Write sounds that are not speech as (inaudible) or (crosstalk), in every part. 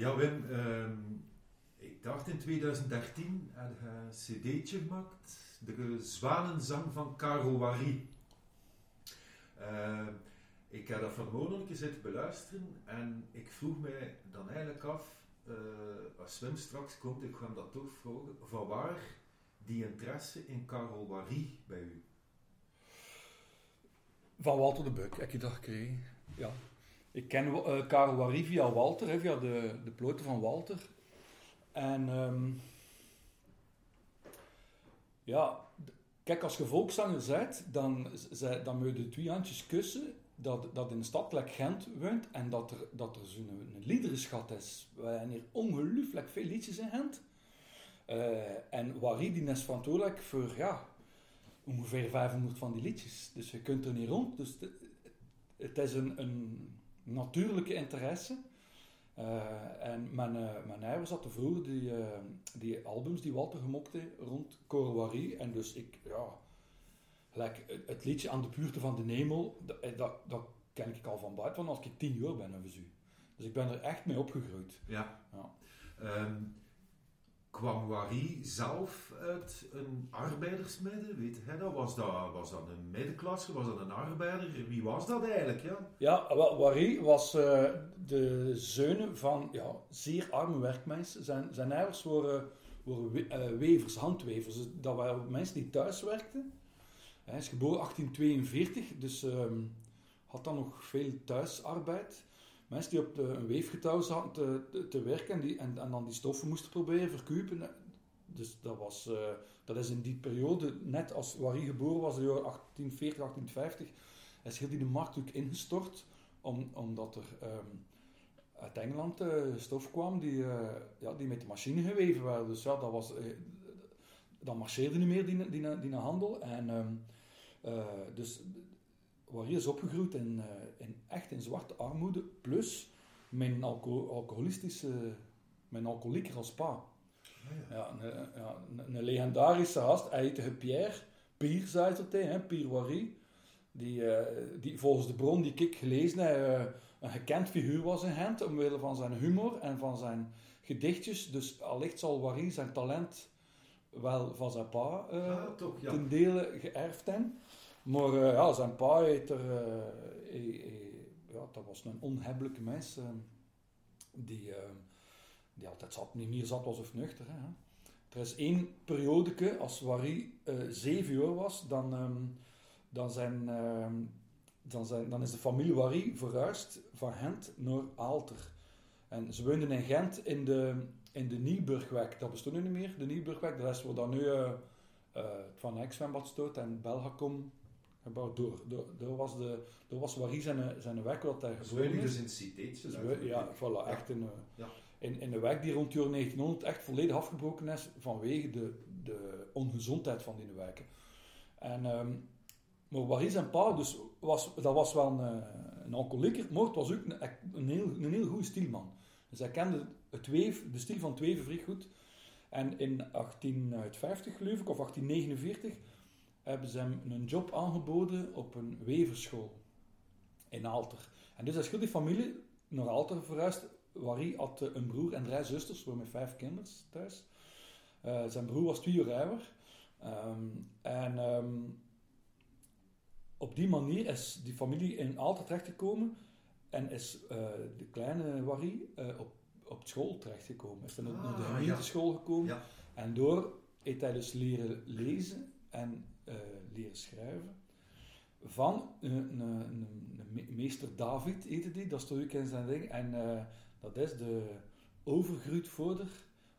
Ja, Wim, ehm, ik dacht in 2013 had je een cd'tje gemaakt, de Zwanenzang van Caro Wary. Ehm, ik heb dat vanmorgen zitten beluisteren en ik vroeg mij dan eigenlijk af, eh, als Wim straks komt, ik ga hem dat toch vragen, van waar die interesse in Caro Wary bij u? Van Walter de Buk, heb je dat gekregen. Ja. Ik ken uh, Karel via Walter, hè, via de, de ploten van Walter. En ehm, ja, kijk, als je volkszanger bent, dan, dan moet je de twee handjes kussen dat, dat in een stad like Gent woont en dat er, dat er zo'n een liederenschat is. We hebben hier ongelooflijk veel liedjes in Gent. Uh, en Wary die is verantwoordelijk voor ja, ongeveer 500 van die liedjes. Dus je kunt er niet rond. Dus het is een, een natuurlijke interesse. Uh, en mijn, uh, mijn ouders hadden vroeger die, uh, die albums die Walter gemokte rond Corwari. En dus ik, ja, gelijk het liedje aan de buurte van de Nemel, dat, dat, dat ken ik al van buiten van als ik tien jaar ben of zo. Dus ik ben er echt mee opgegroeid. Ja. ja. Um, kwam Wari zelf uit een arbeidersmidden? Weet hij dat? Was dat, was dat een middenklasse? Was dat een arbeider? Wie was dat eigenlijk? Ja, ja Wari was uh, de zoon van ja, zeer arme werkmensen. Zijn, zijn ouders waren, waren uh, wevers, handwevers. Dus dat waren mensen die thuis werkten. Hij is geboren 1842, dus um, had dan nog veel thuisarbeid mensen die op de, een weefgetouw zaten te, te, werken en, die, en, en, dan die stoffen moesten proberen verkuipen. Dus dat, was, uh, dat is in die periode, net als waar hij geboren was, in jaren 1840, 1850, is heel die de markt ook ingestort, om, omdat er um, uit Engeland uh, stof kwam die, uh, ja, die met de machine geweven waren. Dus ja, dat was, dan marcheerde niet meer die, die, die, handel. En, um, dus waar je is opgegroeid in, uh, in, echt in zwarte armoede, plus mijn alco alcoholistische, mijn alcoholieker als pa. Ah, ja. ja, een, ja een, een, legendarische gast, hij heette Pierre, Pier zei het hè, Pierre Wary, die, uh, die volgens de bron die ik gelezen heb, uh, een gekend figuur was in Gent, omwille van zijn humor en van zijn gedichtjes. Dus allicht zal Wary zijn talent wel van zijn pa ja, toch, ten dele geërfd hebben. Maar uh, ja, zijn pa uh, ja, dat was een onhebbelijke mens, uh, die, die altijd zat, niet meer zat was of nuchter. Hè. Er is één periode, als Wary zeven jaar was, dan, um, dan, zijn, ehm, dan, zijn, dan is de familie Wary verhuisd van Gent naar Aalter. En ze woonden in Gent in de, in de Nieuwburgweg. Dat bestond nu niet meer, de Nieuwburgweg. Dat is waar dan nu uh, uh, Van Eyck stoot en Belgacom gebouwd. Door, door, door, was, de, door was Wary zijn, zijn weg wat hij geboren is. dus in Citeetje. Dus ja, voilà, echt in, ja. in, in de weg die rond de 1900 echt volledig afgebroken is vanwege de, de ongezondheid van die wijken. En, um, maar Wary zijn pa, dus was, dat was wel een, een alcoholieker, maar het was ook een, een, heel, een heel goede stielman. Dus hij kende het weef, de stil van het weven vrij goed. En in 1850 geloof ik, of 1849, hebben ze hem een job aangeboden op een weverschool in Alter. En dus als heel die familie naar Alter verhuisd. Wary had een broer en drie zusters, met vijf kinderen thuis. Uh, zijn broer was twee jaar ouder. Um, en um, op die manier is die familie in Alter terechtgekomen en is uh, de kleine Wary uh, op, op school terechtgekomen. Is dan ah, naar de gemeenteschool ja. gekomen. Ja. En door heeft hij dus leren lezen en uh, leren schrijven. Van een, een, een, meester David, heette die, dat stond ook in zijn ding. En uh, dat is de overgrootvader,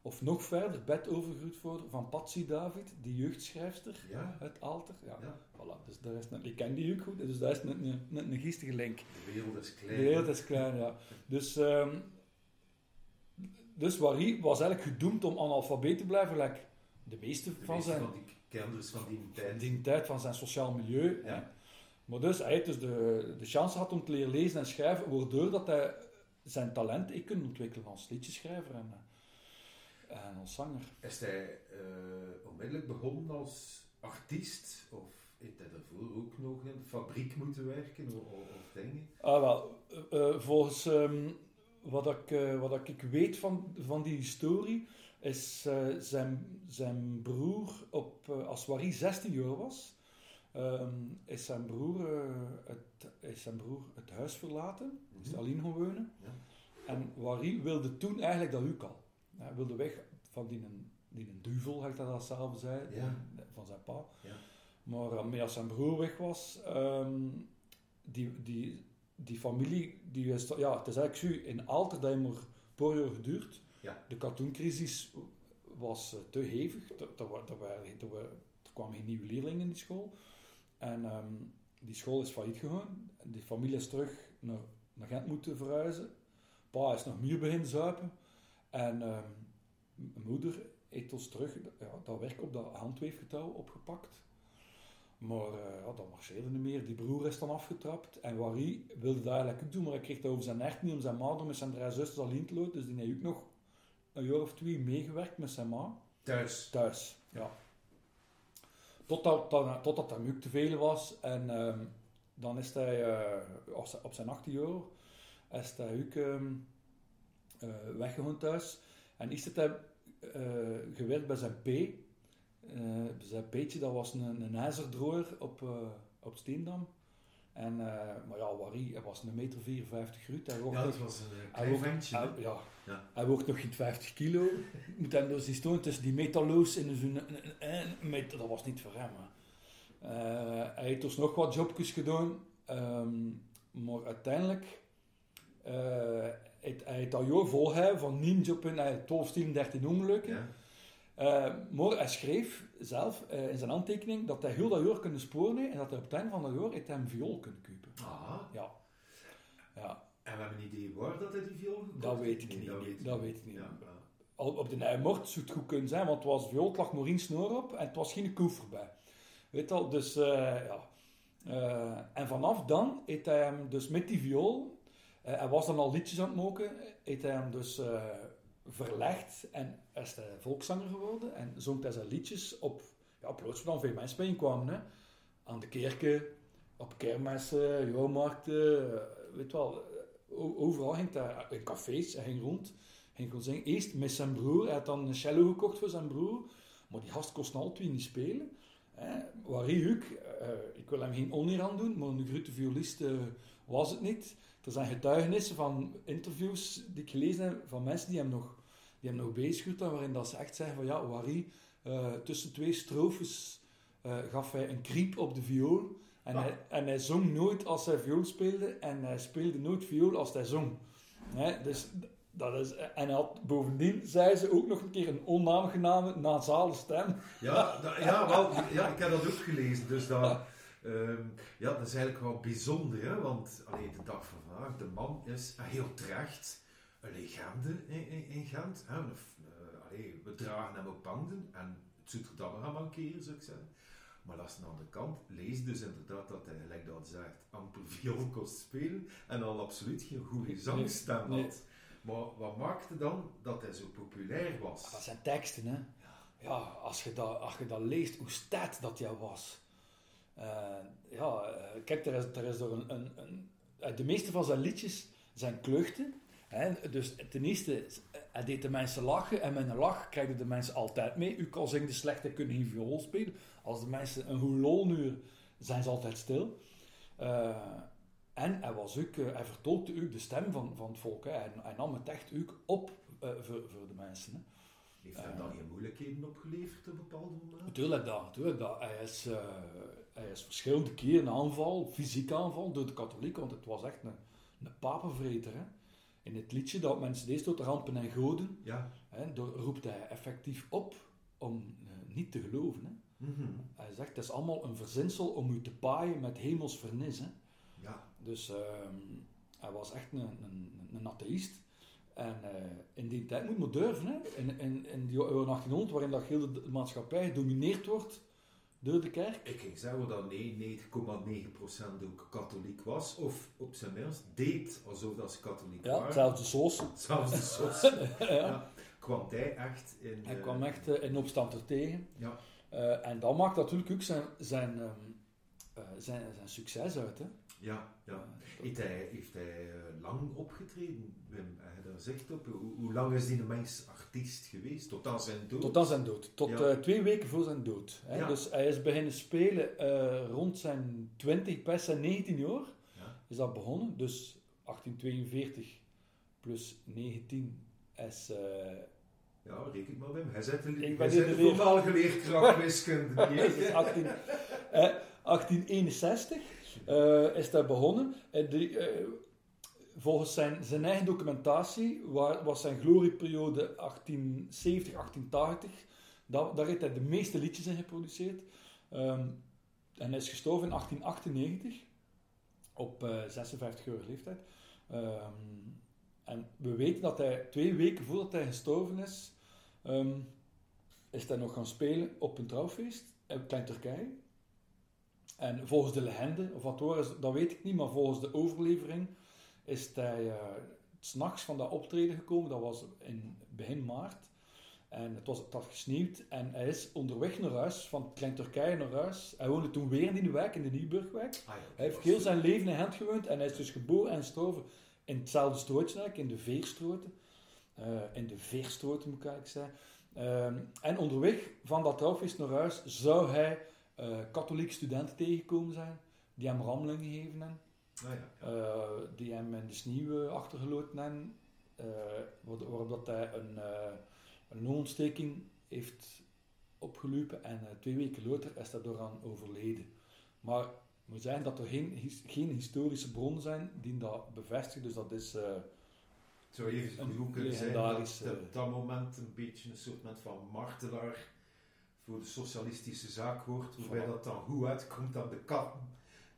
of nog verder, bedovergrootvader van Patsy David, die jeugdschrijfster ja. uit Alter. Ja, ja. Voilà, dus daar is net, ik ken die ook goed, dus dat is net een, net een geestige link. De wereld is klein. De wereld is klein, ja. Dus, um, dus Wary was eigenlijk gedoemd om analfabeet te blijven, like de meeste de van meeste zijn... Van die kenners van die tijd. Die tijd van zijn sociaal milieu. Ja. Maar dus hij heeft dus de, de chance had om te leren lezen en schrijven, waardoor dat hij zijn talent ik kon ontwikkelen als liedjeschrijver en, en als zanger. Is hij uh, onmiddellijk begonnen als artiest? Of heeft hij daarvoor ook nog in de fabriek moeten werken of, of dingen? Ah, wel, uh, volgens um, wat ik, eh, wat ik weet van, van die historie, is eh, zijn, zijn broer, op, eh, als Wari 16 jaar was, ehm, is, zijn broer, eh, het, is zijn broer het huis verlaten, is Mhm. alleen gaan wonen. Ja. En Wari wilde toen eigenlijk dat ook al. Hij wilde weg van die, die een duivel, had hij dat zelf zei, Ja. van zijn pa. Ja. Maar als zijn broer weg was, ehm, die, die, die familie, die is, ja, het is eigenlijk zo, in Alter dat heeft maar een paar jaar geduurd. Ja. De katoencrisis was eh, te hevig. Er, er, kwamen geen nieuwe leerlingen in die school. En ehm, die school is failliet gegaan. Die familie is terug naar, naar Gent moeten verhuizen. Pa is nog meer beginnen zuipen. En ehm, m- moeder heeft ons terug ja, dat werk op dat handweefgetouw opgepakt. Maar eh, dat marcheerde niet meer. Die broer is dan afgetrapt. En Wari wilde dat eigenlijk ook doen, maar hij kreeg dat over zijn echt niet, om zijn ma met zijn drie zusters alleen te lopen. Dus die heeft ook nog een jaar of twee meegewerkt met zijn ma. Thuis. Thuis, ja. Totdat, tot, totdat hem ook te veel was. En ehm, dan is hij eh, als- op zijn 18 jaar is hij ook ehm eh, weggegaan thuis. En is het hij eh, gewerkt bij zijn P. Eh, zijn P'tje, dat was een, een ijzerdroger op, eh, op Steendam. En, eh, maar ja, Wari, hij was een meter 54 groot. Hij Ja, nog- het was een eh, hij klein ventje. hij- ja. Ja. Hij woog nog geen 50 kilo. (laughs) Moet hem dus die stoon tussen die metalloos in zo'n... een- een meter, Dat was niet voor hem. hè. Eh, hij heeft dus nog wat jobjes gedaan. ehm, maar uiteindelijk... eh heeft, hij heeft dat jaar volgehouden van 9 job in... Hij heeft 12, 10, 13 ongelukken. Ja. Eh, maar hij schreef zelf eh, in zijn aantekening dat hij heel dat jaar kunnen sporen en dat hij op het einde van dat jaar hij een viool kunnen kopen. Ah, Ja. Ja, en we hebben een idee waar dat hij die viool gekocht Dat weet ik Nee, niet, Dat weet, dat ik weet ik niet. Ja, al op de Nijmort zou het goed kunnen zijn, want het was viool, het lag maar één snoer op en het was geen koef bij. Weet al, dus eh, ja. En vanaf dan heeft hij hem dus met die viool, hij was dan al liedjes aan het maken, heeft hij hem dus verlegd en is hij volkszanger geworden en zong hij zijn liedjes op, ja, plaats waar dan veel mensen bijeenkwamen. Hè. Aan de kerken, op kermissen, jaarmarkten, eh, weet wel, eh, overal ging hij, in cafés, hij ging rond ging gewoon zingen. Eerst met zijn broer. Hij had dan een cello gekocht voor zijn broer. Maar die gast kost al twee niet spelen. Waar ook, eh, ik wil hem geen oneer aan doen, maar een grote violist eh, was het niet. Er zijn getuigenissen van interviews die ik gelezen heb van mensen die hem nog, die hem nog bezig waarin dat ze echt zeggen van ja, Wari, eh, tussen twee strofes eh, gaf hij een kriep op de viool. En, Ah. hij, en hij zong nooit als hij viool speelde en hij speelde nooit viool als hij zong. Dus dat is, en hij had bovendien, zei ze, ook nog een keer een onaangename nasale stem. Ja, da- ja, wel, ja, ik heb dat ook gelezen. Dus dat, ehm, ja, dat is eigenlijk wel bijzonder, hè? want allee, de dag van vandaag, de man is heel terecht een legende in, in, in Gent. Hè? Allee, we dragen hem op panden en het zou er dan nog aan mankeren, zou ik zeggen. Maar als aan de andere kant lees dus inderdaad dat hij, gelijk dat zegt, amper viool kost spelen en al absoluut geen goede zangstem Nee. had. Maar wat maakte dan dat hij zo populair was? Dat zijn teksten, hè. Ja, als je dat, als je dat leest, hoe stad dat jij was. Eh, ja, eh, kijk, er is, er is een, een, een... eh, De meeste van zijn liedjes zijn kluchten. Hè? Dus ten eerste, hij deed de mensen lachen. En met een lach krijgen de mensen altijd mee. U kan zeggen, de slechte kunnen geen viool spelen. Als de mensen een goed lol nu, zijn ze altijd stil. En hij, was ook, hij vertolkte ook de stem van, van het volk. Hè. Hij, hij nam het echt ook op voor, voor de mensen. Hè. Heeft hem dan geen moeilijkheden opgeleverd op bepaalde momenten? Natuurlijk dat, natuurlijk dat. Hij is, hij is verschillende keren aanval, fysiek aanval, door de katholieken, want het was echt een, een papenvreter. Hè. In het liedje dat mensen deed tot de rampen en goden, Ja. hè, door, roept hij effectief op om eh, niet te geloven. Hè. Mhm. Hij zegt, het is allemaal een verzinsel om u te paaien met hemels vernis. Hè. Ja. Dus ehm, hij was echt een, een, een atheïst. En eh, in die tijd moet je durven. Hè? In, in, in die jaren 1800, waarin dat heel de maatschappij gedomineerd wordt door de kerk. Ik ging zeggen dat nee, 9,9% ook katholiek was, of op zijn minst deed alsof dat ze katholiek Ja, waren. zelfs de soos. Zelfs de sos. (laughs) ja. ja. Kwam hij echt in... Hij eh, kwam echt eh, in opstand er tegen. Ja. Eh, en dat maakt natuurlijk ook zijn, zijn, ehm, eh, zijn, zijn succes uit. Hè? Ja, ja. Heeft hij, heeft hij uh, lang opgetreden, Wim? Hij daar zegt op. Hoe, hoe, lang is die mens artiest geweest? Tot aan zijn dood? Tot aan zijn dood. Tot ja. uh, twee weken voor zijn dood. Hè? Ja. Dus hij is beginnen spelen uh, rond zijn 20, pas zijn 19 jaar. Is dat begonnen. Dus 1842 plus 19 is... ja, reken maar Wim. Hij zet een, ik ben de voormalige leerkracht wiskunde. (laughs) 18, 1861 is dat begonnen. De, volgens zijn, zijn eigen documentatie was zijn glorieperiode 1870, 1880. Daar, daar heeft hij de meeste liedjes in geproduceerd. Um, en hij is gestorven in 1898 op uh, 56-jarige leeftijd. Um, en we weten dat hij twee weken voordat hij gestorven is, um, is hij nog gaan spelen op een trouwfeest in Klein Turkije. En volgens de legende, of wat hoor is, dat weet ik niet, maar volgens de overlevering is hij uh, s'nachts van dat optreden gekomen. Dat was in begin maart. En het, was, het had gesneeuwd. En hij is onderweg naar huis, van Klein Turkije naar huis. Hij woonde toen weer in die wijk, in de Nieuwburgwijk. Ah, hij heeft heel zijn leven in Gent gewoond. En hij is dus geboren en gestorven in hetzelfde strootje, in de Veerstroten. Uh, in de Veerstroten moet ik eigenlijk zeggen. Uh, en onderweg van dat trouwfeest naar huis zou hij uh, katholieke studenten tegengekomen zijn. Die hem rammelingen gegeven hebben. Ah, ja, uh, die hem in de sneeuw achtergeloten hebben, waarop dat hij een, een longontsteking heeft opgelopen en twee weken later is hij aan overleden. Maar ik moet zeggen dat er geen, his, geen historische bronnen zijn die dat bevestigen, dus dat is... Zou even goed kunnen zijn dat op dat moment een beetje een soort van martelaar voor de socialistische zaak wordt, waarbij dat dan goed uitkomt aan de katten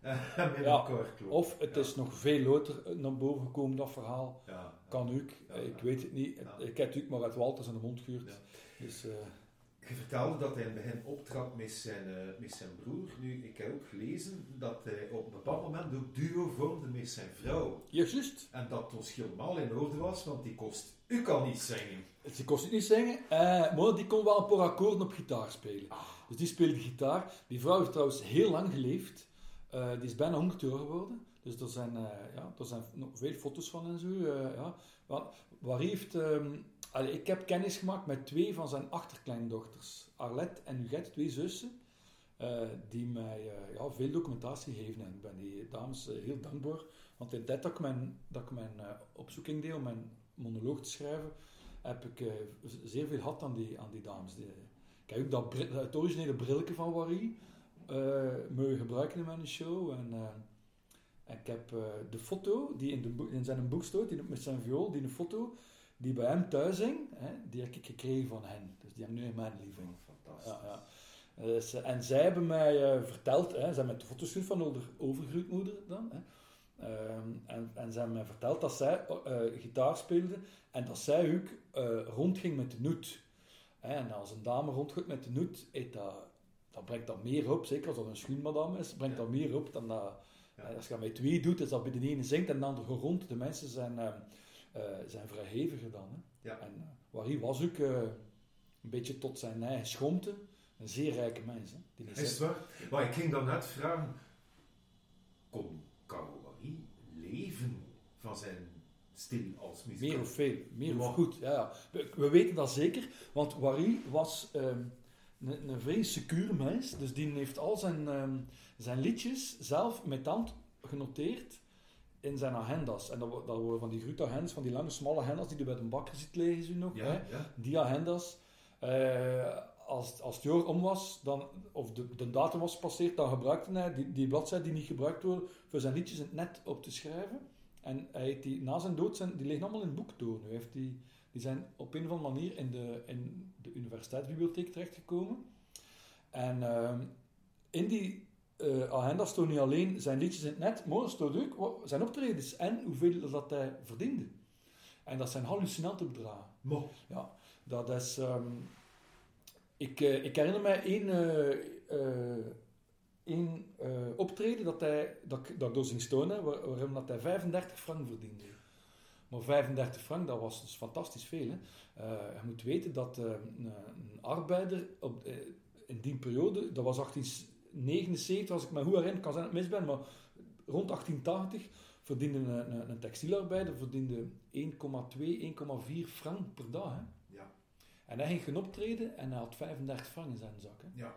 (laughs) ja, of het is nog veel later naar boven gekomen, dat verhaal. Ja, kan ook, ik weet het niet. Ik heb natuurlijk maar uit Walters aan de mond gehuurd. Dus, uh, je vertelde dat hij in het begin optrad met zijn, uh, met zijn broer. Nu, ik heb ook gelezen dat hij op een bepaald moment ook duo vormde met zijn vrouw. Ja, juist. En dat ons helemaal in orde was, want die kost u kan niet zingen. Ze kost niet zingen, uh, maar die kon wel een paar akkoorden op gitaar spelen. Ah. Dus die speelde gitaar. Die vrouw heeft trouwens heel lang geleefd. Uh, die is bijna 100 jaar geworden. Dus er zijn, uh, ja, er zijn nog veel foto's van en zo. Uh, ja. Waar, heeft, allee, ik heb kennis gemaakt met twee van zijn achterkleindochters. Arlette en Huguette, twee zussen. die mij ja, veel documentatie geven. En ik ben die dames heel dankbaar. Want in dat ik mijn, dat ik mijn opzoeking deed om mijn monoloog te schrijven, heb ik zeer veel gehad aan die, aan die dames. Die, ik heb ook dat, het originele brilletje van Warie uh, mogen gebruiken in mijn show. En, en ik heb uh, de foto die in, de in zijn boek staat, die, met zijn viool, die een foto die bij hem thuis hing, hè, die heb ik gekregen van hen. Dus die hebben nu in mijn living. Oh, fantastisch. Ja, ja. Dus, en zij hebben mij verteld, hè, ze hebben met de foto's van de overgrootmoeder dan, hè, en, en ze hebben mij verteld dat zij gitaar speelde en dat zij ook rondging met de noot. En als een dame rondgaat met de noot, dat dat brengt dat meer op, zeker als dat een schoenmadam is, brengt dat meer op dan dat... Ja. Als je dat met twee doet, is dat bij de ene zingt en de andere rond. De mensen zijn, uh, uh, zijn vrijheviger dan. Hè. Ja. En uh, Wari was ook een beetje tot zijn eigen schomte een zeer rijke mens. Hè, die is het waar? Maar ik ging dan net vragen, kon Karel Wari leven van zijn stil als muzikant? Meer of veel, meer of goed. Ja, ja. We, we, weten dat zeker, want Wari was... Ehm, een, een vrij secure mens. Dus die heeft al zijn, um, zijn liedjes zelf met hand genoteerd in zijn agendas. En dat, dat worden van die grote agendas, van die lange, smalle agendas die je bij de bakker ziet lezen nog. Ja, hè? Ja. Die agendas. Uh, als, als het jaar om was, dan, of de, de datum was gepasseerd, dan gebruikte hij die, die bladzijde die niet gebruikt worden voor zijn liedjes in het net op te schrijven. En hij heeft die, na zijn dood, zijn, die liggen allemaal in het boek door. Nu heeft die, die zijn op een of andere manier in de, in de universiteitsbibliotheek terechtgekomen. En uh, in die uh, agenda stond niet alleen zijn liedjes in het net, maar stond ook zijn optredens en hoeveel dat hij verdiende. En dat zijn hallucinante bedragen. Mo. Ja, dat is... Um, ik, uh, ik herinner mij één, uh, één optreden dat, hij, dat, dat ik door zien stonen, waar, waarin dat hij 35 frank verdiende. Maar 35 frank, dat was dus fantastisch veel. Hè? Je moet weten dat een, een, arbeider op, in die periode, dat was 1879, als ik me goed herinner, kan zijn dat ik mis ben, maar rond 1880 verdiende een, een, een textielarbeider verdiende 1,2, 1,4 frank per dag. Hè. Ja. En hij ging gaan optreden en hij had 35 frank in zijn zak. Hè. Ja.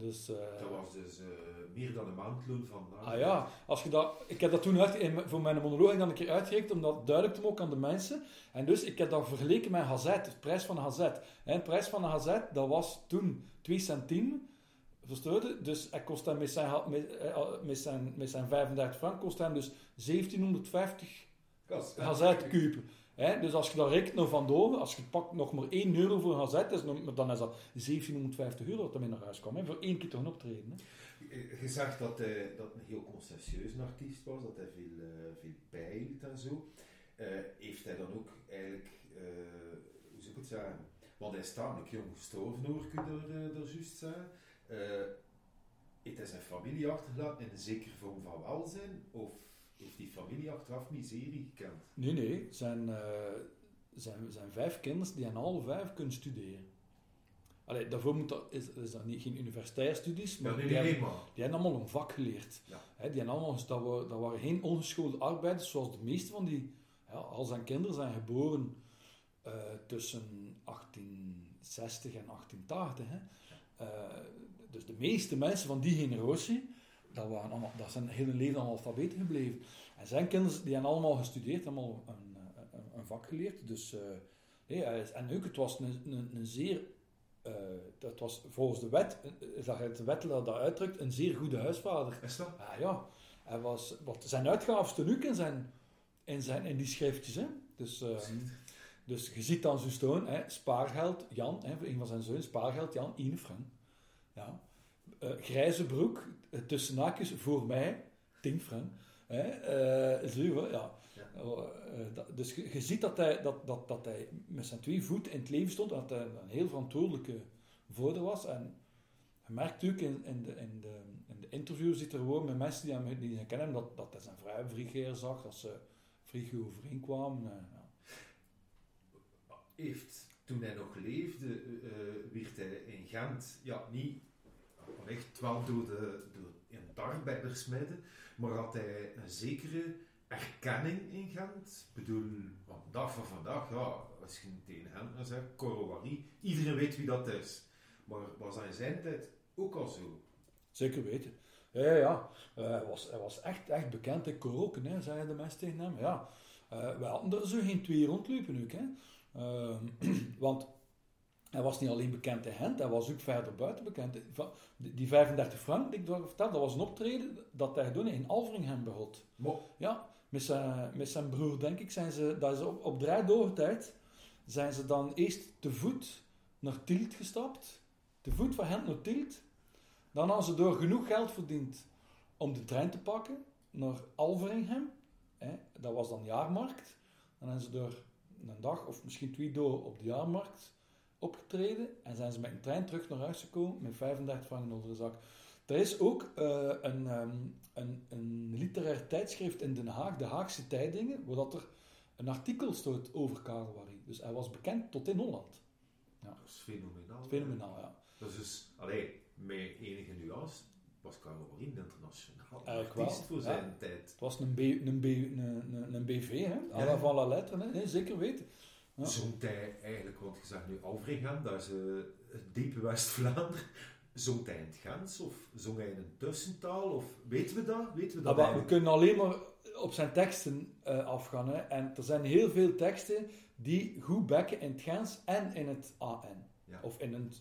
Dus, eh, Dat was dus eh, meer dan een maandloon van Ah ja, als je dat, ik heb dat toen uit, in, voor mijn monoloog dan een keer uitgerekend om dat duidelijk te maken aan de mensen. En dus ik heb dat vergeleken met een hazet, de prijs van een hazet. En de prijs van een hazet, dat was toen 2 centime. Verstoorde? Dus hij kost hem met zijn, met, eh, met, zijn, met zijn 35 frank kost hem dus 1750 hazet kopen. Hè? Dus als je dat rekent nog van als je pakt nog maar 1 euro voor een is nog- dan is dat 1750 euro dat hij mee naar huis kwam. Voor één keer te gaan optreden. Hè? Je zegt dat hij dat een heel conscientieus artiest was, dat hij veel, eh, veel bijhield en zo. Eh, heeft hij dan ook eigenlijk, eh, hoe zou ik het zeggen, want hij is tamelijk jong gestorven, hoor er, eh, er juist zeggen. Eh, heeft hij zijn familie achtergelaten in een zekere vorm van welzijn, of heeft die familie achteraf miserie gekend? Nee, nee. Zijn, eh, zijn, zijn vijf kinderen die aan alle vijf kunnen studeren. Allee, daarvoor moet dat, is, is dat niet, geen universitaire studies, maar Ja, nee, die, nee, hebben, nee, maar. die hebben allemaal een vak geleerd. Ja. Die hebben allemaal, dat, waren, dat waren geen ongeschoolde arbeiders, zoals de meeste van die... Ja, al zijn kinderen zijn geboren eh, tussen 1860 en 1880. Hè. Eh, dus de meeste mensen van die generatie, dat, waren allemaal, dat zijn heel hun leven analfabeten gebleven. En zijn kinderen die hebben allemaal gestudeerd, allemaal een, eh, een, een vak geleerd. Dus, nee, is- en ook, het was een, een, een zeer, eh, dat was volgens de wet, eh, dat het de wet dat uitdrukt, een zeer goede huisvader. Is dat? Ja, ja. Hij was, wat, zijn uitgaven ook in, zijn, in, zijn, in die schriftjes. Hè? Dus, eh, dus je ziet dan zo staan, hè, spaargeld, Jan, hè, voor een van zijn zoons, spaargeld, Jan, 1 frank. Ja. Eh, grijze broek, eh, tussen haakjes, voor mij, 10 frank. Hè? Hè, ja. Ja. Dat- dus je, ziet dat hij, dat, dat, dat hij met zijn twee voeten in het leven stond, en dat hij een heel verantwoordelijke voerder was. En je merkt ook in, in, de, in, de, in de interviews die er gewoon met mensen die hem, die hem kennen, dat, dat hij zijn vrouw vrij zag, dat ze vrij overeenkwamen. ja. heeft, toen hij nog leefde, eh, werd hij in Gent, ja, niet echt wel door, de, door in het arbeidersmidden, maar had hij een zekere erkenning in. Ik bedoel, want dag van vandaag, ja, als je tegen Gent zegt, Corowari, iedereen weet wie dat is. Maar was dat in zijn tijd ook al zo? Zeker weten. Ja, ja. Eh, hij, was, hij was echt, echt bekend in Koroken, hè, zeiden de mensen tegen hem. Ja. Eh we hadden er zo geen twee rondlopen ook. Hè. Ehm, (clears throat) want hij was niet alleen bekend in Gent, hij was ook verder buiten bekend. Die die 35 frank die ik daar vertelde, dat was een optreden dat hij gedaan in Alveringhem. Maar, Ja, met zijn, met zijn broer, denk ik, zijn ze, dat is op, op tijd, zijn ze dan eerst te voet naar Tielt gestapt. Te voet van Gent naar Tielt. Dan hadden ze door genoeg geld verdiend om de trein te pakken naar Alveringhem. Hè, dat was dan jaarmarkt. Dan hebben ze door een dag of misschien twee dagen op de jaarmarkt opgetreden. En zijn ze met een trein terug naar huis gekomen met 35 frank onder de zak. Er is ook eh, een, ehm, een, een literair tijdschrift in Den Haag, de Haagse Tijdingen, waar dat er een artikel staat over Karel Wary. Dus hij was bekend tot in Holland. dat is fenomenaal. Fenomenaal, ja. Dat is dus, alleen met enige nuance, was Karel Warin internationaal Eigenlijk artiest wel, voor ja. zijn tijd. Het was een, B, een, B, een, een, een BV, hè? à la Ja. van la lettre, hè? Nee, zeker weten. Ja. Zongt hij eigenlijk, want je zegt nu Alvringhem, dat is eh, het diepe West-Vlaanderen. Zongt hij in het Gens of zong hij in een tussentaal? Of weten we dat? Weten we dat Ah, we kunnen alleen maar op zijn teksten eh, afgaan. Hè? En er zijn heel veel teksten die goed bekken in het Gens en in het AN. Ja. Of in een,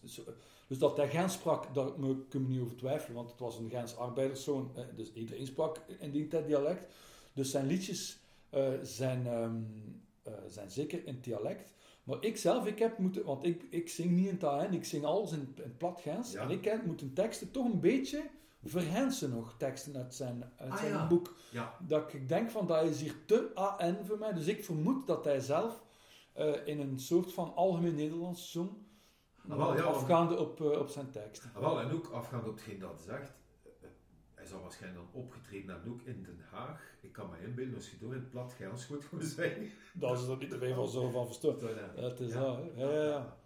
dus dat hij Gens sprak, daar kunnen we niet over twijfelen, want het was een Gens arbeiderszoon, eh, dus iedereen sprak in die tijd dialect. Dus zijn liedjes zijn, ehm, eh, zijn zeker in het dialect. Maar ik zelf, ik heb moeten, want ik, ik zing niet in AN, ik zing alles in, in plat Gens. Ja. En ik heb moeten teksten toch een beetje verhensen nog, teksten uit zijn, uit Ah, zijn ja. boek. Ja, Dat ik denk van, dat is hier te AN voor mij. Dus ik vermoed dat hij zelf eh, in een soort van algemeen Nederlands zong. Ah, wel, ja, afgaande op, eh, op zijn tekst. Ah, wel, en ook afgaand op hetgeen dat zegt, hij zal waarschijnlijk dan opgetreden hebben ook in Den Haag. Ik kan me inbeelden, als je door in het plat Gens goed gewoon zijn. Dat is er niet te veel van zo van Ja, het is ja. Ja, ja, ja.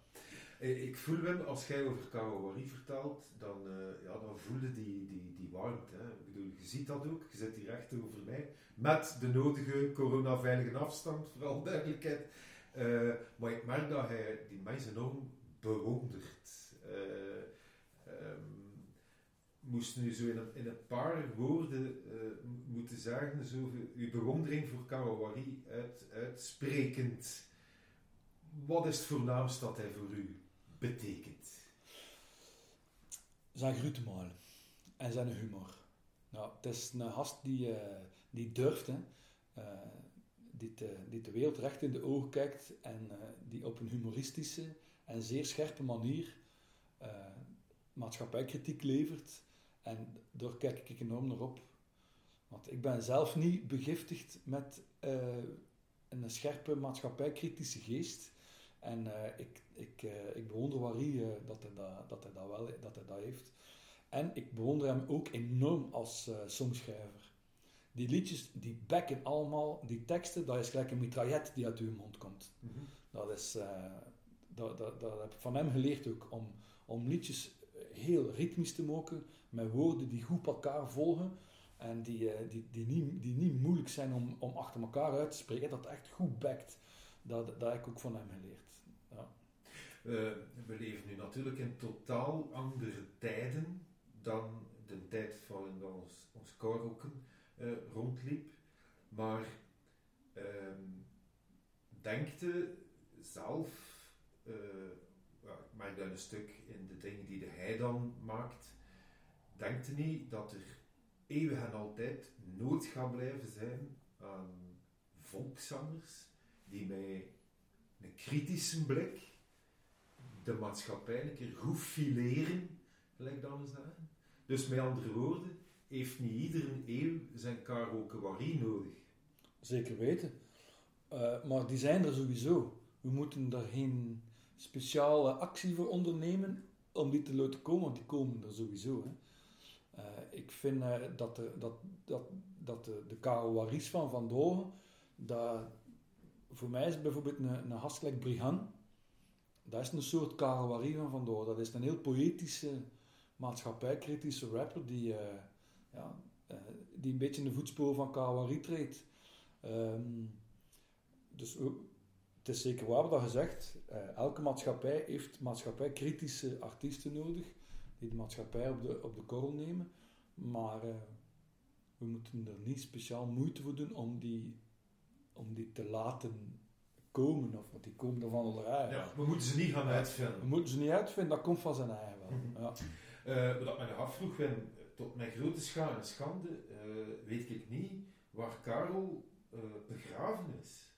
Eh, Ik voel Wim, als jij over Kawawari vertelt, dan, eh, ja, dan voelde die, die, die warmte. Hè. Ik bedoel, je ziet dat ook, je zit hier recht over mij, met de nodige coronaveilige afstand, vooral duidelijkheid. Eh, maar ik merk dat hij die mensen enorm bewondert. Eh, ehm, moest nu zo in een, paar woorden eh, moeten zeggen, zo, uw bewondering voor Kawawari uit, uitsprekend. Wat is het voornaamste dat hij voor u betekent? Zijn grutemalen en zijn humor. Nou, het is een gast die, eh, die durft. Eh, die, die de wereld recht in de ogen kijkt en die op een humoristische en zeer scherpe manier maatschappijkritiek levert. En daar kijk ik enorm naar op. Want ik ben zelf niet begiftigd met eh, een scherpe maatschappijkritische geest. En eh, ik, ik, eh, ik bewonder Wari dat, hij dat, dat, hij dat wel dat hij dat heeft. En ik bewonder hem ook enorm als songschrijver. Die liedjes, die bekken allemaal, die teksten, dat is gelijk een mitraillet die uit uw mond komt. Dat, is, dat, dat, dat heb ik van hem geleerd ook, om, om liedjes heel ritmisch te maken, met woorden die goed elkaar volgen en die, eh, die, die, niet, die niet moeilijk zijn om, om achter elkaar uit te spreken, dat echt goed bekt. Dat, dat heb ik ook van hem geleerd. Ja. Eh, we leven nu natuurlijk in totaal andere tijden dan de tijd waarin ons, ons eh, rondliep. Maar ehm denkte zelf, eh, ja, ik merk dat een stuk in de dingen die de hij dan maakt, denkte niet dat er eeuwig en altijd nood gaat blijven zijn aan volkszangers die met een kritische blik de maatschappij een keer goed fileren, gelijk we zeggen. Dus met andere woorden, heeft niet iedere eeuw zijn Karel Kewari nodig. Zeker weten. Eh, maar die zijn er sowieso. We moeten daar geen speciale actie voor ondernemen om die te laten komen, want die komen er sowieso. Eh, ik vind eh, dat, de, dat, dat, dat de, de van Van dat, voor mij is bijvoorbeeld een, een Brihan, dat is een soort Karel Waris van Van. Dat is een heel poëtische, maatschappijkritische rapper die, eh, ja, die een beetje in de voetsporen van Karel Waris treedt. Ehm, dus het is zeker waar zegt. Eh, elke maatschappij heeft maatschappijkritische artiesten nodig die de maatschappij op de, op de korrel nemen. Maar eh, we moeten er niet speciaal moeite voor doen om die, om die te laten komen. Of, want die komen er van allerlei. Ja, we moeten ze niet gaan We uitvinden. moeten ze niet uitvinden, dat komt van zijn eigen wel. Mhm. Ja. Eh, wat ik me afvroeg, Wim, tot mijn grote scha en schande, eh, weet ik niet waar Karel eh, begraven is.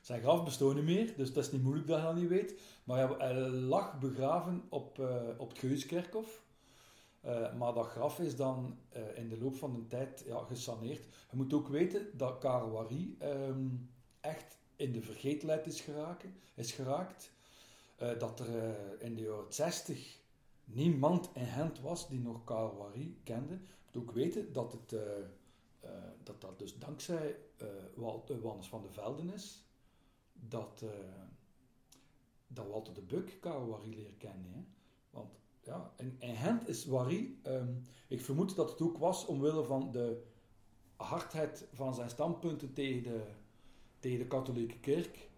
Zijn graf bestaat niet meer, dus dat is niet moeilijk dat je dat niet weet. Maar hij, lag begraven op, eh, op het Geuskerkhof. Eh, maar dat graf is dan eh, in de loop van de tijd ja, gesaneerd. Je moet ook weten dat Karel ehm, echt in de vergetelheid is, is geraakt. Dat er in de jaren 60 niemand in Gent was die nog Karel kende. Je moet ook weten dat het, dat, dat dus dankzij Wannes van de Velden is dat, dat Walter de Buk Karel Wary leert kennen. Hè? Want ja, in, in Gent is Wary, ehm, ik vermoed dat het ook was omwille van de hardheid van zijn standpunten tegen de, tegen de katholieke kerk.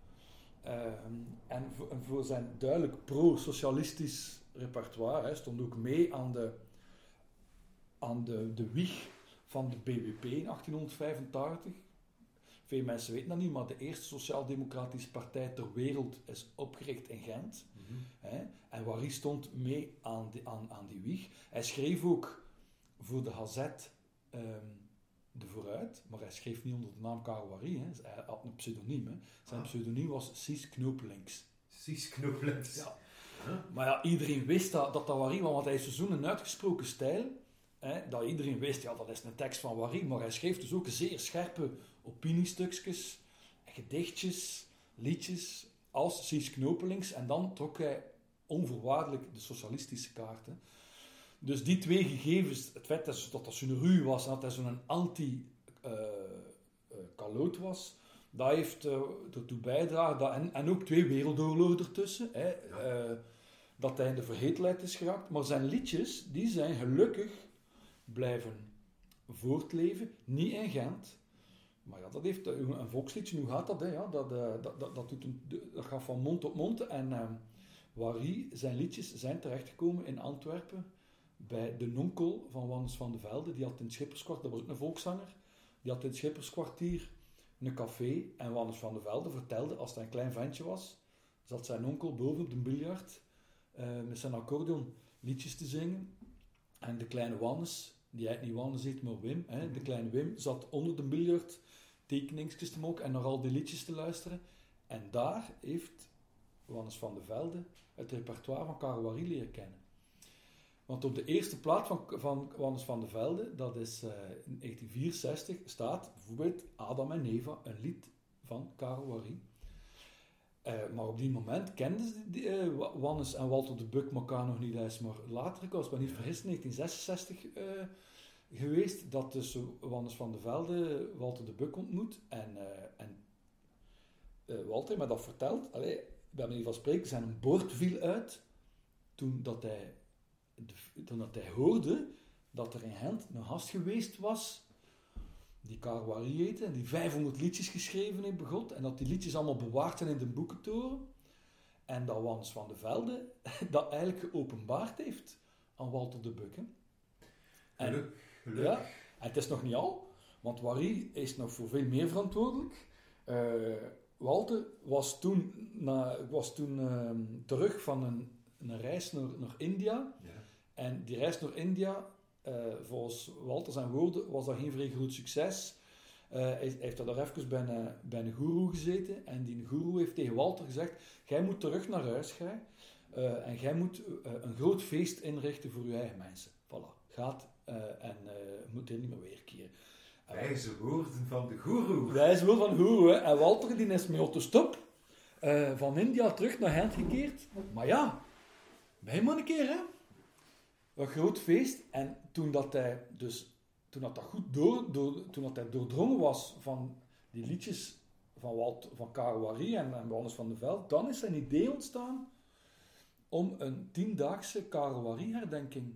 Ehm, en, voor, en zijn duidelijk pro-socialistisch repertoire. Hij stond ook mee aan de, aan de, de wieg van de BBP in 1885. Veel mensen weten dat niet, maar de eerste sociaal-democratische partij ter wereld is opgericht in Gent. Hè? En Wary stond mee aan die, aan, aan die wieg. Hij schreef ook voor de Gazet ehm, de Vooruit, maar hij schreef niet onder de naam Karel. Hè? Hij had een pseudoniem. Hè? Zijn Ah. pseudoniem was Cies Knopelings. Cies Knoplens. Ja. Huh? Maar ja, iedereen wist dat dat, dat Wary was, want hij heeft zo'n uitgesproken stijl. Hè, dat iedereen wist, ja, dat is een tekst van Wary. Maar hij schreef dus ook zeer scherpe opiniestukjes, gedichtjes, liedjes, als Cies Knopelings. En dan trok hij onvoorwaardelijk de socialistische kaarten. Dus die twee gegevens, het feit dat, dat zo'n ruw was en dat hij zo'n anti-kaloot was, dat heeft eh, ertoe bijgedragen. Dat, en, en ook twee wereldoorlogen ertussen. Hè. Eh, dat hij in de vergetelheid is geraakt. Maar zijn liedjes, die zijn gelukkig blijven voortleven. Niet in Gent. Maar ja, dat heeft een volksliedje. Hoe gaat dat? Hè? Ja, dat, eh, dat, dat, dat, doet een, dat gaat van mond tot mond. En uh, Wary, zijn liedjes zijn terechtgekomen in Antwerpen bij de nonkel van Wannes van de Velde. Die had in het Schipperskwartier, dat was ook een volkszanger, die had in het Schipperskwartier een café. En Wannes van de Velde vertelde, als hij een klein ventje was, zat zijn onkel boven op de biljart uh, met zijn accordeon liedjes te zingen. En de kleine Wannes, die eigenlijk niet Wannes heet, maar Wim, hè, de kleine Wim, zat onder de biljart tekeningsjes te maken en naar al die liedjes te luisteren. En daar heeft Wannes van de Velde het repertoire van Carouari leren kennen. Want op de eerste plaat van, van Wannes van de Velde, dat is uh, in 1964, staat bijvoorbeeld Adam en Eva, een lied van Carouari. Uh, maar op die moment kenden ze uh, Wannes en Walter de Buk elkaar nog niet eens, maar later, ik was me niet vergist, 1966 geweest, dat dus Wannes van de Velde Walter de Buk ontmoet. En, en Walter me dat vertelt, allee, bij manier van spreken, zijn een bord viel uit toen dat hij toen dat hij hoorde dat er in Gent een gast geweest was die Carwari heette en die 500 liedjes geschreven heeft begot en dat die liedjes allemaal bewaard zijn in de boekentoren en dat Wans van de Velde (laughs) dat eigenlijk geopenbaard heeft aan Walter de Buck. En, geluk, Ja, en het is nog niet al, want Wari is nog voor veel meer verantwoordelijk. Uh, Walter was toen, na, was toen uh, terug van een, een reis naar, naar India. Ja. En die reis naar India, uh, volgens Walter zijn woorden, was dat geen vrij groot succes. Uh, hij, heeft daar even bij een, bij een guru gezeten. En die guru heeft tegen Walter gezegd: Jij moet terug naar huis gaan. Uh, en jij moet een groot feest inrichten voor je eigen mensen. Voilà, gaat en moet hier niet meer weerkeren. Wijze woorden van de guru. Wijze woorden van de guru. Hè. En Walter die is op de stop van India terug naar Gent gekeerd. Maar ja, bij maar een keer hè een groot feest. En toen dat hij dus, toen dat, dat goed door, door, toen dat hij doordrongen was van die liedjes van, Walt, van Carouari en, en Johannes van de Veld, dan is zijn idee ontstaan om een tiendaagse Carouari-herdenking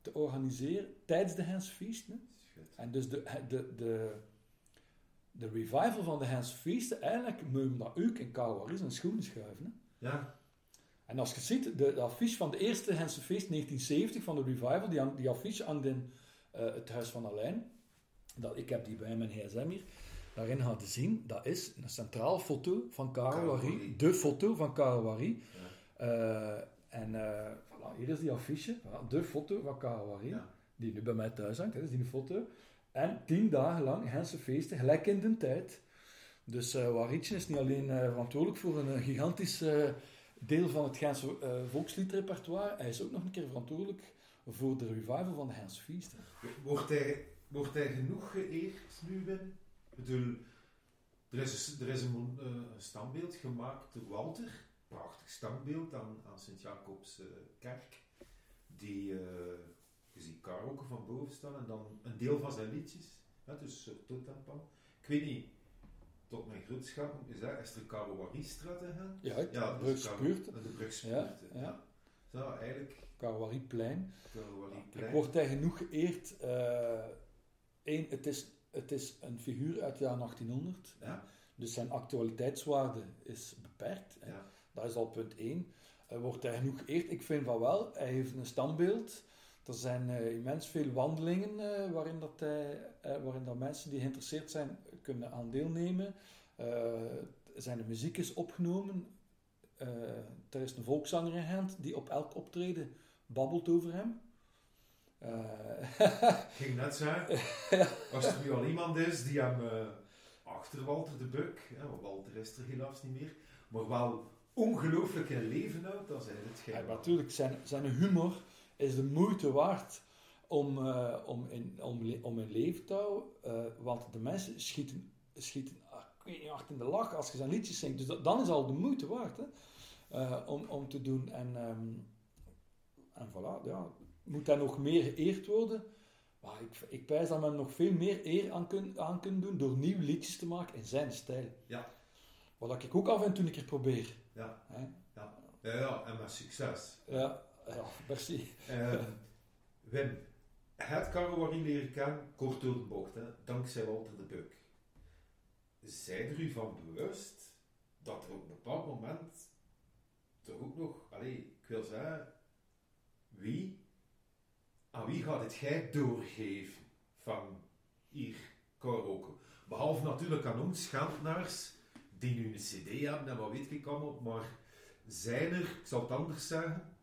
te organiseren tijdens de Hens Feest. Hè? En dus de, de, de, de revival van de Hens Feest, eigenlijk moet je dat ook in Carouari zijn schoenen schuiven. Hè? Ja. En als je ziet, de, de affiche van de eerste Hense Feest 1970 van de Revival, die, die affiche aan de, uh, het Huis van Alain, dat, ik heb die bij mijn gsm hier, daarin hadden zien, dat is een centraal foto van Carouari, de foto van Carouari. Ja. Uh, en uh, voilà, hier is die affiche, de foto van ja. die nu bij mij thuis hangt, dat is die foto. En tien dagen lang Hense feesten, gelijk in de tijd. Dus uh, Waritje is niet alleen verantwoordelijk voor een gigantisch deel van het Gentse volksliedrepertoire. Hij is ook nog een keer verantwoordelijk voor de revival van de Gens Feest. Wordt hij, wordt hij genoeg geëerd nu, Wim? Ik bedoel, er is, er is een standbeeld gemaakt door Walter. Prachtig standbeeld aan, aan Sint-Jacobs uh, kerk. Die, je ziet karaoke van boven staan en dan een deel van zijn liedjes. Hè, dus tot en pan. Ik weet niet, tot mijn grootschap is dat is de Carouari-straat gegaan. Ja, ja, de Brugspuurt. De Brugspuurt, ja. ja. Zo, eigenlijk... Ik word daar genoeg geëerd. Eén, uh, het, is, het is een figuur uit het jaar 1800. Ja. Dus zijn actualiteitswaarde is beperkt. Ja. Dat is al punt één. Uh, wordt hij genoeg geëerd? Ik vind van wel. Hij heeft een standbeeld. Er zijn uh, immens veel wandelingen uh, waarin, dat hij, waarin dat mensen die geïnteresseerd zijn kunnen aan deelnemen. Zijn muziek is opgenomen. Er is een volkszanger in Gent die op elk optreden babbelt over hem. (laughs) Ging net zeggen. Als er nu al iemand is die hem achter Walter de Buk, hè, Walter is er helaas niet meer, maar wel ongelooflijk in leven houdt, dan zijn het geen. Ja, natuurlijk, zijn, zijn humor is de moeite waard om, uh, om, in, om, om in leven te houden. Uh, want de mensen schieten, schieten hard in de lach als je zijn liedjes zingt. Dus dat, dan is al de moeite waard hè, uh, om, om te doen. En, um, en voilà, ja, moet hij nog meer geëerd worden? Maar ik, ik pijs dat men nog veel meer eer aan kunt aan kun doen door nieuwe liedjes te maken in zijn stijl. Ja. Wat ik ook af en toe een keer probeer. Ja. Hè? ja. Ja, ja, en met succes. Ja, ja merci. Uh, Wim, het Carouarie leren kennen, kort door de bocht, hè, dankzij Walter de Buk. Zijn er u van bewust dat er op een bepaald moment toch ook nog, allez, ik wil zeggen, wie, aan wie gaat het gij doorgeven van hier karaoke? Behalve natuurlijk aan ons schandnaars die nu een cd hebben en wat weet ik allemaal, maar zijn er, ik zal het anders zeggen,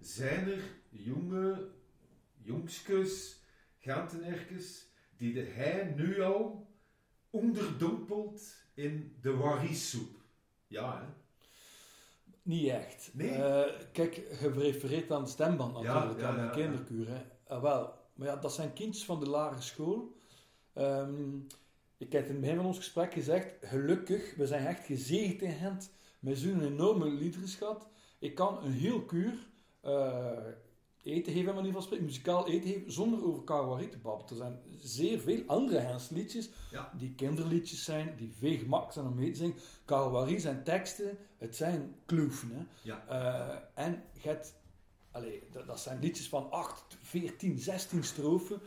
zijn er jonge jongskes, gantenerkes, die de hij nu al onderdompelt in de wariesoep? Ja, hè? Niet echt. Nee? Uh, kijk, je refereert aan de stemband natuurlijk, ja, aan ja, de kinderkuur. Hè. Ah, wel, maar ja, dat zijn kindjes van de lagere school. Ehm, ik heb in het begin van ons gesprek gezegd, gelukkig, we zijn echt gezegend in met zo'n enorme liederschat. Ik kan een heel kuur uh, eten geven, manier van spreken, muzikaal eten geven, zonder over Carouarie te babbelen. Er zijn zeer veel andere Gens liedjes, Ja. die kinderliedjes zijn, die veel gemakkelijk zijn om mee te zingen. Carouarie zijn teksten, het zijn kloeven. Ja. Uh, en hebt, allee, dat, dat zijn liedjes van 8, 14, 16 strofen.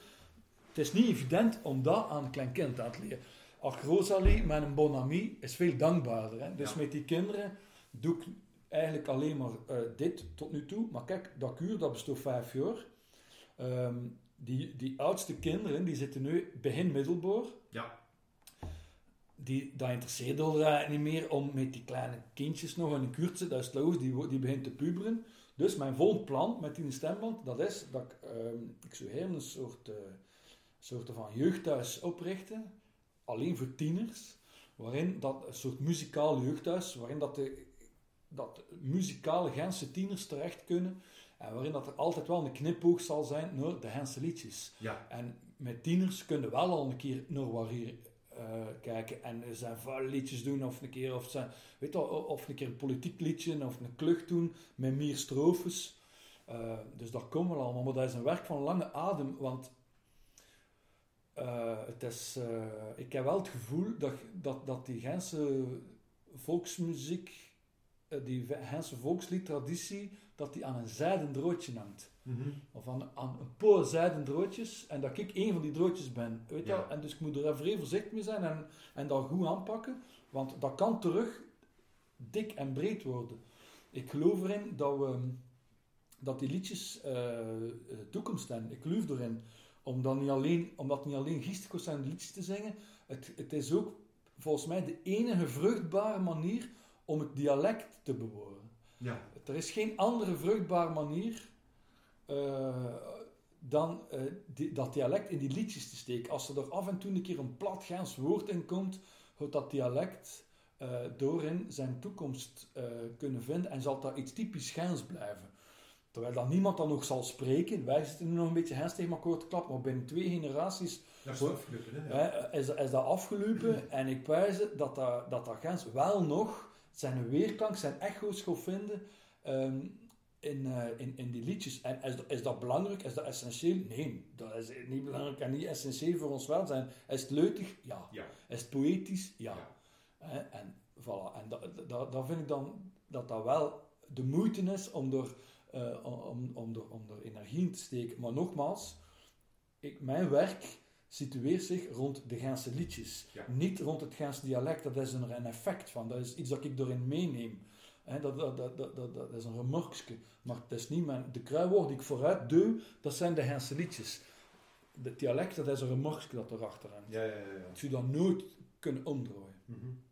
Het is niet evident om dat aan een klein kind aan te leren. Ach, Rosalie met een bon ami is veel dankbaarder. Hè? Dus Ja. met die kinderen doe ik eigenlijk alleen maar uh, dit tot nu toe. Maar kijk, dat kuur dat bestaat vijf jaar. Um, die, die oudste kinderen die zitten nu begin middelbaar. Ja. Die, dat interesseert ons eigenlijk niet meer om met die kleine kindjes nog in een kuur te zitten. Dat is logisch, die, die begint te puberen. Dus mijn volgende plan met die stemband, dat is dat ik, um, ik zou een soort, uh, soort van jeugdhuis oprichten. Alleen voor tieners. Waarin dat een soort muzikaal jeugdhuis, waarin dat de dat muzikale Gentse tieners terecht kunnen. En waarin dat er altijd wel een knipoog zal zijn naar de Gentse liedjes. Ja. En met tieners kunnen wel al een keer naar waar hier uh, kijken. En er zijn vuile liedjes doen. Of een keer, of, zijn, weet je, of een keer een politiek liedje. Of een klucht doen met meer strofes. Uh, dus dat komen wel allemaal. Maar dat is een werk van lange adem. Want uh, het is, ik heb wel het gevoel dat, dat, dat die Gentse volksmuziek die Gentse volksliedtraditie, dat die aan een zijden droodje hangt. Mm -hmm. Of aan, aan een paar zijden droodjes, en dat ik één van die droodjes ben. Weet je Ja. wel? En dus ik moet er even voorzichtig mee zijn en, en dat goed aanpakken, want dat kan terug dik en breed worden. Ik geloof erin dat, we, dat die liedjes toekomst hebben. Ik geloof erin. Omdat, niet alleen, omdat niet alleen zijn liedjes te zingen, het, het is ook volgens mij de enige vruchtbare manier om het dialect te bewaren. Ja. Er is geen andere vruchtbare manier uh, dan uh, die, dat dialect in die liedjes te steken. Als er af en toe een keer een plat Gens woord in komt, gaat dat dialect uh, doorin zijn toekomst kunnen vinden en zal dat iets typisch Gens blijven. Terwijl dan niemand dan nog zal spreken. Wij zitten nu nog een beetje Gens tegen elkaar te klappen, maar binnen twee generaties Dat is afgelopen, hè? Ja. is, is dat afgelopen. (clears throat) En ik wijs dat dat, dat, dat Gens wel nog zijn weerklank, zijn echo's gaat vinden um, in, uh, in, in die liedjes. En is, is dat belangrijk? Is dat essentieel? Nee, dat is niet belangrijk en niet essentieel voor ons welzijn. Is het leutig? Ja. ja. Is het poëtisch? Ja. En voilà. En dat, dat, dat vind ik dan dat dat wel de moeite is om er, uh, om, om, er, om er energie in te steken. Maar nogmaals, ik, mijn werk situeert zich rond de Gentse liedjes. Ja. Niet rond het Gentse dialect, dat is er een effect van. Dat is iets dat ik erin meeneem. He, dat, dat, dat, dat, is een remarkje. Maar het is niet mijn... De kruiwoord die ik vooruit doe, dat zijn de Gentse liedjes. Het dialect, dat is een remarkje dat erachter hangt. Ja, ja, ja. zou dat nooit kunnen omdraaien. Mm -hmm.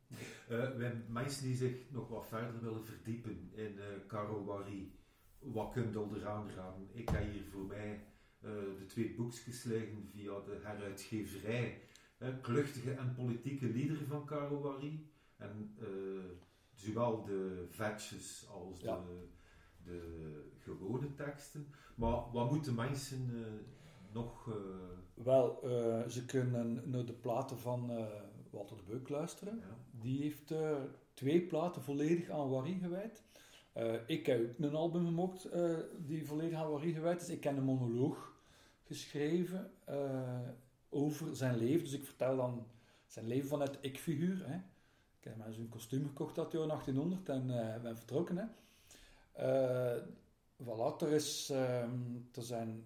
uh, hebben mensen die zich nog wat verder willen verdiepen in uh, Carouarie. Wat kunt je eraan raden? Ik heb hier voor mij uh, de twee boekjes liggen via de heruitgeverij. Uh, kluchtige en politieke liederen van Carouarie. En uh, zowel de vetjes als Ja. de, de gewone teksten. Maar wat moeten mensen nog... Wel, ze kunnen naar de platen van Walter de Beuk luisteren. Ja. Die heeft twee platen volledig aan Warie gewijd. Uh, ik heb ook een album gemaakt uh, die volledig aan Warie gewijd is. Ik heb een monoloog geschreven uh, over zijn leven. Dus ik vertel dan zijn leven vanuit ik-figuur. Hè. Ik heb mij zo'n kostuum gekocht dat jaar 1800 en ben vertrokken. Hè. Voilà, er, is, ehm, er zijn,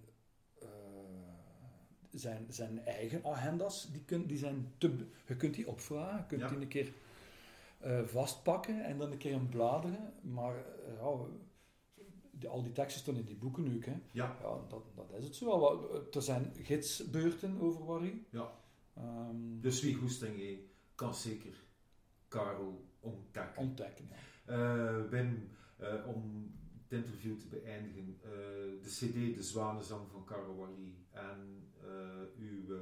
zijn, zijn eigen agenda's, die, kun, die zijn te, je kunt die opvragen, je kunt die een keer uh, vastpakken en dan een keer in bladeren, maar ja, die, al die teksten staan in die boeken nu, hè. Ja. ja dat, dat is het zo. Er zijn gidsbeurten over Wari. Ja. Um, dus wie goesting kan zeker Karel ontdekken. Ontdekken, ja. Wim, om het interview te beëindigen, de CD De Zwanenzang van Karel Wally en uw,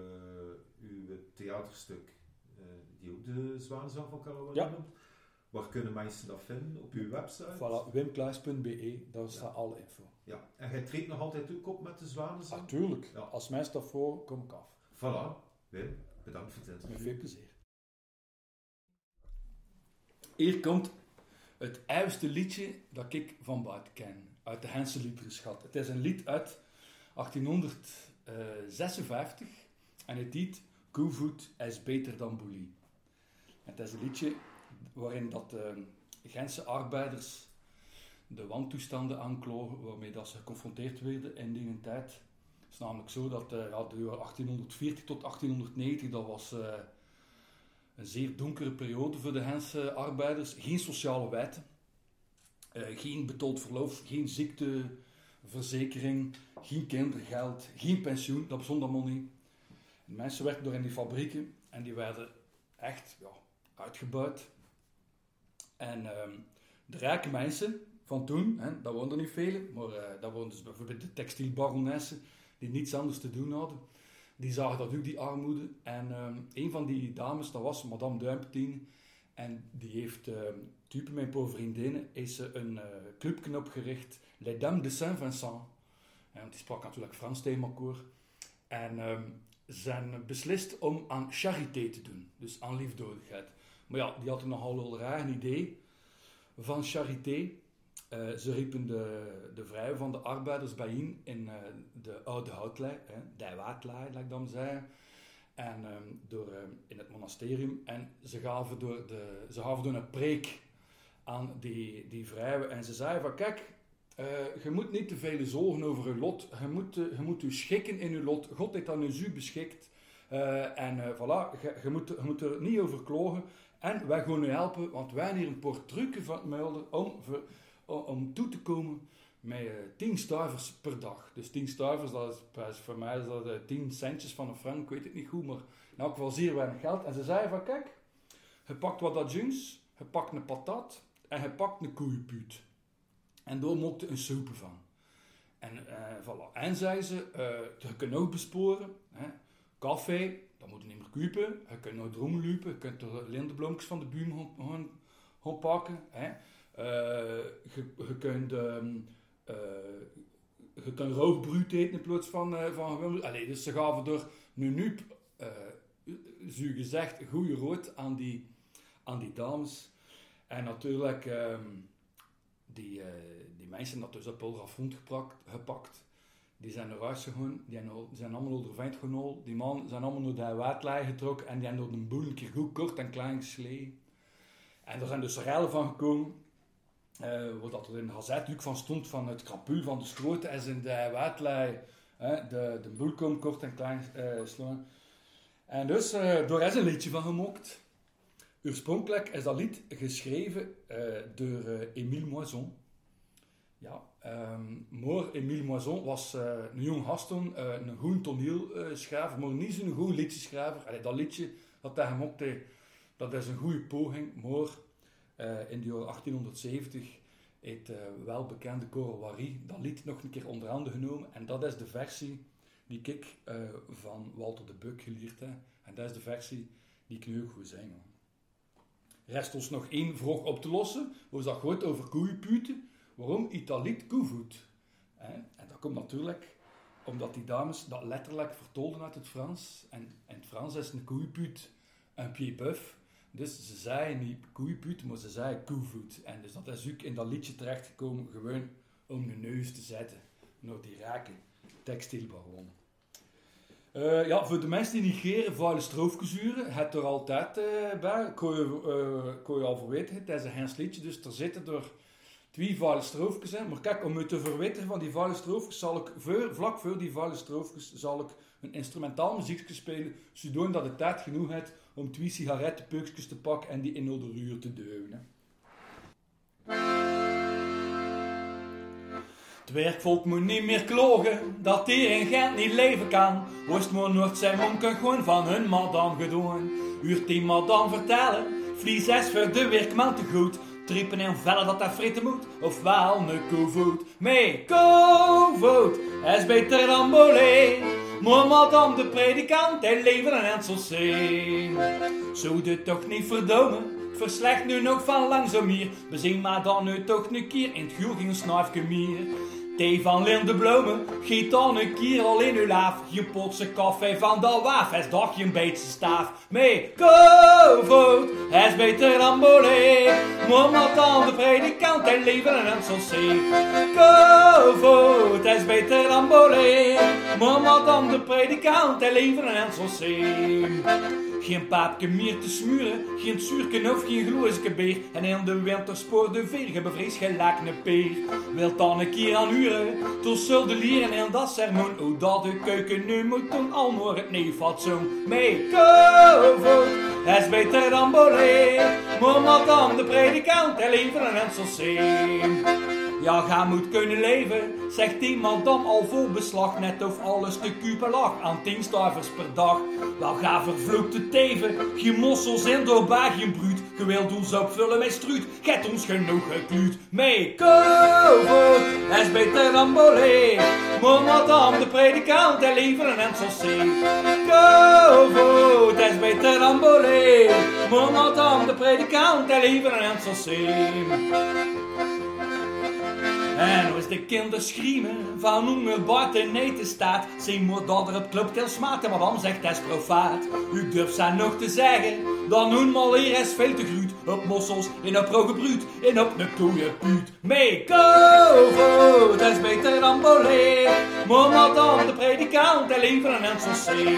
uw theaterstuk, die ook De Zwanenzang van Wally ja. noemt. Waar kunnen mensen dat vinden? Op uw website? Voilà, wimkluis.be, daar staat alle info. Ja, en jij treedt nog altijd ook op met de Zwanenzang? Natuurlijk. Ja. Als mensen dat voor, kom ik af. Voilà. Wim, bedankt voor het interview. Met veel plezier. Hier komt het oudste liedje dat ik van buiten ken, uit de Henselliedreschat. Het is een lied uit 1856 en het lied Koevoet is beter dan boelie. Het is een liedje waarin dat de Gentse arbeiders de wantoestanden aanklogen waarmee dat ze geconfronteerd werden in die tijd. Het is namelijk zo dat uh, de 1840 tot 1890, dat was... Uh, een zeer donkere periode voor de Gentse arbeiders. Geen sociale wetten, geen betaald verlof, geen ziekteverzekering, geen kindergeld, geen pensioen. Dat bestond. En mensen werkten door in die fabrieken en die werden echt ja, uitgebuit. En uh, de rijke mensen van toen, hè, dat woonden er niet vele, maar uh, dat woonden dus bijvoorbeeld de textielbaronessen die niets anders te doen hadden die zagen dat ook, die armoede. En um, een van die dames, dat was Madame Duimpetine. En die heeft, uh, type mijn pauvre vriendinnen, is een uh, clubje opgericht, Les Dames de Saint-Vincent. En die sprak natuurlijk Frans tegen En um, zijn beslist om aan charité te doen, dus aan liefdodigheid. Maar ja, die hadden nogal een raar idee van charité. Uh, ze riepen de, de van de arbeiders bijeen in uh, de oude houtlei, de laat ik dan zeggen. En um, door, um, in het monasterium. En ze gaven door, de, ze gaven een preek aan die, die vrouwen. En ze zeiden van, kijk, uh, je moet niet te veel zorgen over je lot. Je moet, je moet je schikken in je lot. God heeft aan u beschikt. en voilà, moet, je moet er niet over klogen. En wij gaan u helpen, want wij hebben hier een portrukken van Mulder om... Om toe te komen met uh, 10 stuivers per dag. Dus 10 stuivers, dat is, voor mij dat uh, 10 centjes van een frank, ik weet het niet goed, maar in elk geval zeer weinig geld. En ze zeiden van, kijk, je pakt wat adjuncts, je pakt een patat en je pakt een koeienpuut. En daar mocht een soep van. En, uh, voilà. en zei ze, je kunt ook besporen, hè. café, dat moet je niet meer kopen, je kunt nog droomlopen, je kunt de lindenbloempjes van de buur gaan, pakken. Hè. Uh, je, kunt, um, uh, je kunt roogbruut eten in plaats van, uh, van Allee, dus ze gaven door nu nu, zo gezegd, goede rood aan die, aan die dames. En natuurlijk, um, die, die mensen dat dus op Ulrafond gepakt. Die zijn naar huis gegaan, die zijn allemaal onder vijf genomen. Die man zijn allemaal naar de waterlijn getrokken en die hebben door een boel een keer goed kort en klein gesleeën. En er zijn dus rellen van gekomen. Uh, wat er in de gazet natuurlijk van stond van het krapul van de schroot en in de uh, de, de boel komt kort en klein uh, slaan. En dus, uh, daar is een liedje van gemokt. Oorspronkelijk is dat lied geschreven door Émile Moison. Ja, um, maar Émile Moison was een jong gaston, een goed toneelschrijver, maar niet zo'n goed liedjeschrijver. Allee, dat liedje dat hij gemokt heeft, dat is een goede poging, maar uh, in de jaren 1870 heeft uh, welbekende Coro Wary dat lied nog een keer onder handen genomen. En dat is de versie die ik uh, van Walter de Buck geleerd heb. En dat is de versie die ik nu goed zing. Rest ons nog één vraag op te lossen. We dat goed over koeienputen. Waarom Italiet koevoet? En dat komt natuurlijk omdat die dames dat letterlijk vertolden uit het Frans. En in het Frans is een koeienput een pied bœuf. Dus ze zei niet koeienput, maar ze zei koevoet. En dus dat is ook in dat liedje terechtgekomen, gewoon om de neus te zetten naar die rijke textielbaron. Uh, ja, voor de mensen die negeren vuile stroofgezuren, het er altijd uh, bij. Kon je, uh, kon je al verweten, het is een Hens liedje, dus er zitten er twee vuile stroofjes. Maar kijk, om u te verwittigen van die vuile stroofjes, zal ik vlak voor die vuile stroofjes, zal ik een instrumentaal muziekje spelen, zodat het tijd genoeg heeft om twee sigarettenpeukjes te pakken en die in de ruur te duwen. Het werkvolk moet niet meer klogen dat hier in Gent niet leven kan. Oost maar Noord zijn monken gewoon van hun madame gedaan. Uurt die madame vertellen, vlies is voor de werkman te goed. Triepen en vellen dat hij fritten moet, ofwel een koevoet. Mee koevoet, is beter dan bolé. Maar madame de predikant, hij leven een enselzee. Zo de toch niet verdomen, verslecht nu nog van langzaam hier. We zien maar dan nu toch een keer in het guur ging een snuifje meer. Thee van Linde Bloemen, giet dan een keer al in uw laaf. Je potse koffie van de waaf, is toch je een beetje staaf. Mee kovoot, is beter dan bolé. Dan de predikant, hij leven een enselzee. Kovoot, is beter dan bolé. Maar dan de predikant, hij leven een enselzee. Geen paapje meer te smuren, geen zuurken of geen gloeiske beer. En in de winter spoor de veer, gelijk een peer. Wilt dan een keer aan uren, toen zul de lieren in dat sermoen. Hoe dat de keuken nu moet doen, al maar het neefatsoen. Mee kovoet, is beter dan bolé. Maar dan de predikant, leven een enselzee. Ja, ga moet kunnen leven, zegt iemand dan al vol beslag. Net of alles te kupen lag, aan tien stuivers per dag. Wel ga vervloekte teven, geen mossels in door geen bruut. Je wilt ons opvullen met struut, get ons genoeg gekluut. Mee koven, is beter dan bolé. Maar madame de predikant, hij liever een enselzee. Koven, is beter dan bolé. Madame de predikant, hij liever een enselzee. En als de kinderen schreeuwen van hoe een buiten eten staat, zien moet dat er op til smaten, maar dan zegt het profaat. U durft zijn nog te zeggen, dan hun mal hier is veel te gruut. Op mossels, in op rogebruut, in op een koeienpuut. Mee kovo, dat is beter dan bolé. Maar de predikant, hij liever een enselzee.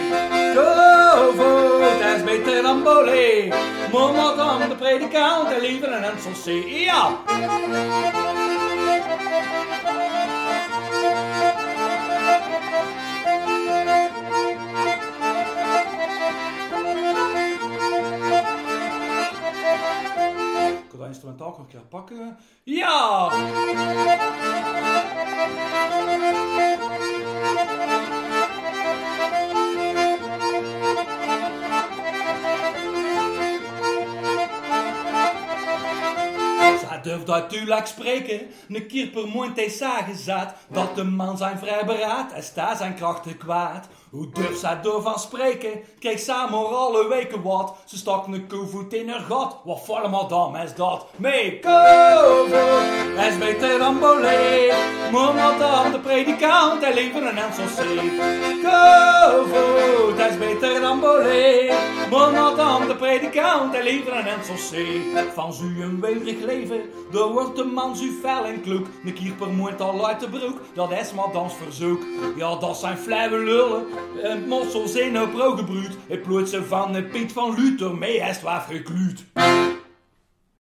Kovo, dat is beter dan bolé. Maar de predikant, hij liever een enselzee. Ja! Ik wil instrumentaal nog een keer pakken. Ja! Durft uitduidelijk spreken, een keer per hij zagen zat, dat de man zijn vrij beraad en sta zijn krachten kwaad. Hoe durft zij van spreken? Kreeg samen alle weken wat. Ze stak een koevoet in haar gat. Wat voor madame is dat? Mee koevoet, is beter dan bolé. Maar madame de predikant, hij liever een enselzee. Koevoet, is beter dan bolé. Maar madame de predikant, hij liever een enselzee. Van zu een weverig leven, door wordt de man zu fel en kloek. Een keer per maand al uit de broek, dat is madame's verzoek. Ja, dat zijn flauwe lullen. En mossels in op broodgebruid. Het ploert ze van de Piet van Luther mee, is waar gekluut.